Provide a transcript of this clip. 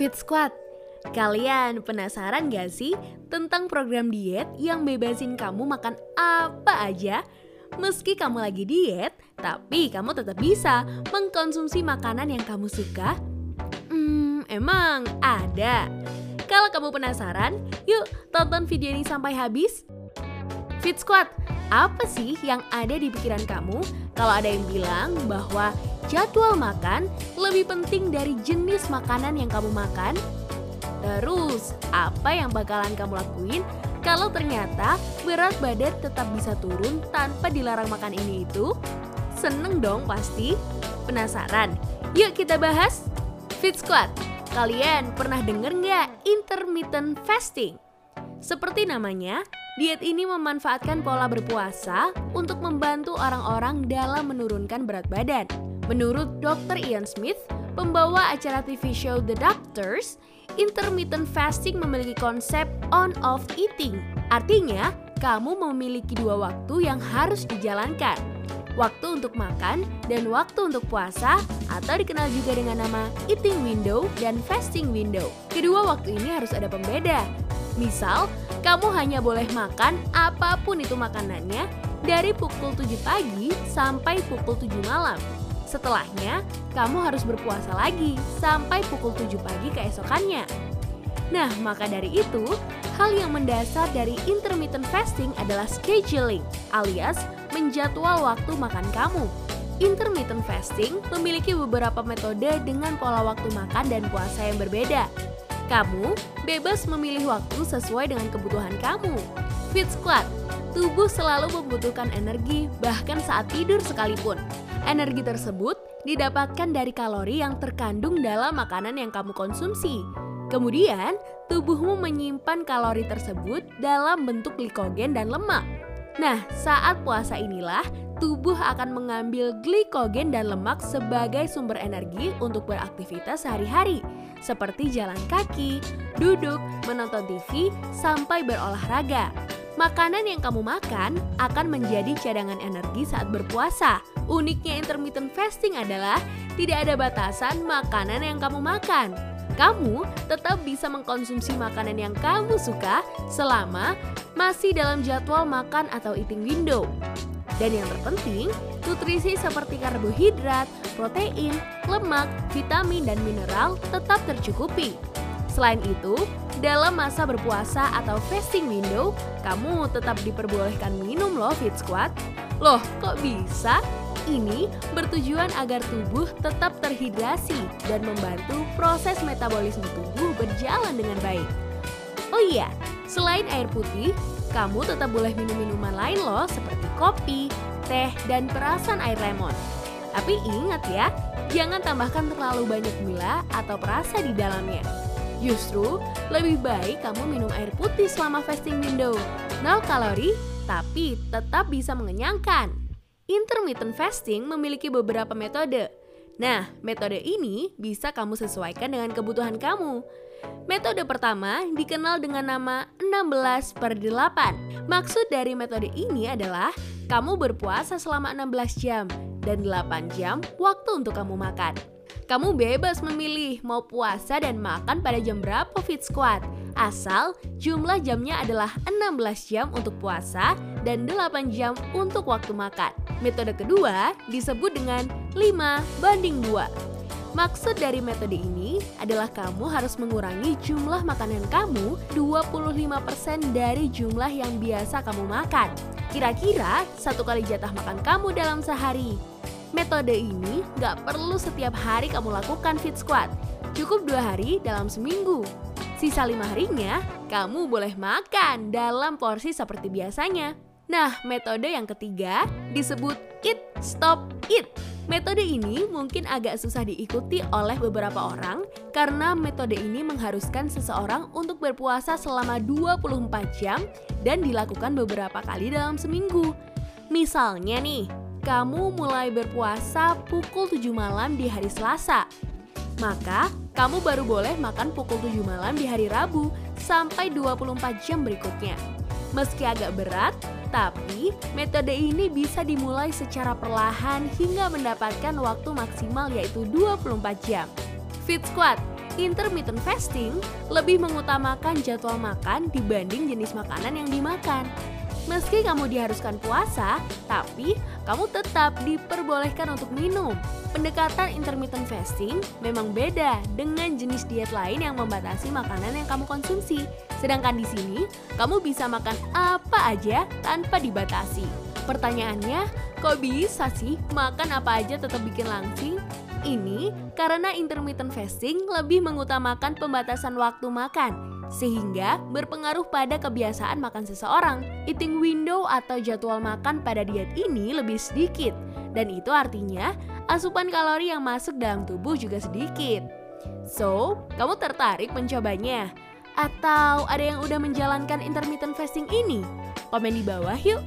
Fit Squad. Kalian penasaran gak sih tentang program diet yang bebasin kamu makan apa aja? Meski kamu lagi diet, tapi kamu tetap bisa mengkonsumsi makanan yang kamu suka. Hmm, emang ada. Kalau kamu penasaran, yuk tonton video ini sampai habis. Fit Squad, apa sih yang ada di pikiran kamu kalau ada yang bilang bahwa jadwal makan lebih penting dari jenis makanan yang kamu makan? Terus, apa yang bakalan kamu lakuin kalau ternyata berat badan tetap bisa turun tanpa dilarang makan ini itu? Seneng dong pasti? Penasaran? Yuk kita bahas! Fit Squad, kalian pernah denger nggak intermittent fasting? Seperti namanya, diet ini memanfaatkan pola berpuasa untuk membantu orang-orang dalam menurunkan berat badan. Menurut Dr. Ian Smith, pembawa acara TV show The Doctors, intermittent fasting memiliki konsep on-off eating. Artinya, kamu memiliki dua waktu yang harus dijalankan. Waktu untuk makan dan waktu untuk puasa atau dikenal juga dengan nama eating window dan fasting window. Kedua waktu ini harus ada pembeda. Misal, kamu hanya boleh makan apa pun itu makanannya dari pukul 7 pagi sampai pukul 7 malam. Setelahnya, kamu harus berpuasa lagi sampai pukul 7 pagi keesokannya. Nah, maka dari itu, hal yang mendasar dari intermittent fasting adalah scheduling, alias menjadwal waktu makan kamu. Intermittent fasting memiliki beberapa metode dengan pola waktu makan dan puasa yang berbeda. Kamu bebas memilih waktu sesuai dengan kebutuhan kamu. Fit Squad, tubuh selalu membutuhkan energi bahkan saat tidur sekalipun. Energi tersebut didapatkan dari kalori yang terkandung dalam makanan yang kamu konsumsi. Kemudian, tubuhmu menyimpan kalori tersebut dalam bentuk glikogen dan lemak. Nah, saat puasa inilah tubuh akan mengambil glikogen dan lemak sebagai sumber energi untuk beraktivitas sehari-hari, seperti jalan kaki, duduk, menonton TV, sampai berolahraga. Makanan yang kamu makan akan menjadi cadangan energi saat berpuasa. Uniknya intermittent fasting adalah tidak ada batasan makanan yang kamu makan. Kamu tetap bisa mengkonsumsi makanan yang kamu suka selama masih dalam jadwal makan atau eating window. Dan yang terpenting, nutrisi seperti karbohidrat, protein, lemak, vitamin, dan mineral tetap tercukupi. Selain itu, dalam masa berpuasa atau fasting window, kamu tetap diperbolehkan minum loh Fit Squad. Loh, kok bisa? Ini bertujuan agar tubuh tetap terhidrasi dan membantu proses metabolisme tubuh berjalan dengan baik. Oh iya, selain air putih, kamu tetap boleh minum minuman lain loh seperti kopi, teh, dan perasan air lemon. Tapi ingat ya, jangan tambahkan terlalu banyak gula atau perasa di dalamnya. Justru, lebih baik kamu minum air putih selama fasting window. Nol kalori, tapi tetap bisa mengenyangkan. Intermittent fasting memiliki beberapa metode. Nah, metode ini bisa kamu sesuaikan dengan kebutuhan kamu. Metode pertama dikenal dengan nama 16 per 8. Maksud dari metode ini adalah kamu berpuasa selama 16 jam dan 8 jam waktu untuk kamu makan. Kamu bebas memilih mau puasa dan makan pada jam berapa Fit Squad. Asal jumlah jamnya adalah 16 jam untuk puasa dan 8 jam untuk waktu makan. Metode kedua disebut dengan 5 banding 2. Maksud dari metode ini adalah kamu harus mengurangi jumlah makanan kamu 25% dari jumlah yang biasa kamu makan. Kira-kira satu kali jatah makan kamu dalam sehari. Metode ini gak perlu setiap hari kamu lakukan fit squat. Cukup dua hari dalam seminggu. Sisa lima harinya, kamu boleh makan dalam porsi seperti biasanya. Nah, metode yang ketiga disebut eat, stop, eat. Metode ini mungkin agak susah diikuti oleh beberapa orang karena metode ini mengharuskan seseorang untuk berpuasa selama 24 jam dan dilakukan beberapa kali dalam seminggu. Misalnya nih, kamu mulai berpuasa pukul 7 malam di hari Selasa. Maka, kamu baru boleh makan pukul 7 malam di hari Rabu sampai 24 jam berikutnya. Meski agak berat, tapi metode ini bisa dimulai secara perlahan hingga mendapatkan waktu maksimal yaitu 24 jam. Fit Squad, Intermittent fasting lebih mengutamakan jadwal makan dibanding jenis makanan yang dimakan. Meski kamu diharuskan puasa, tapi kamu tetap diperbolehkan untuk minum. Pendekatan intermittent fasting memang beda dengan jenis diet lain yang membatasi makanan yang kamu konsumsi. Sedangkan di sini, kamu bisa makan apa aja tanpa dibatasi. Pertanyaannya, kok bisa sih makan apa aja tetap bikin langsing? Ini karena intermittent fasting lebih mengutamakan pembatasan waktu makan, sehingga berpengaruh pada kebiasaan makan seseorang. Eating window atau jadwal makan pada diet ini lebih sedikit, dan itu artinya asupan kalori yang masuk dalam tubuh juga sedikit. So, kamu tertarik mencobanya? Atau ada yang udah menjalankan intermittent fasting ini? Komen di bawah yuk!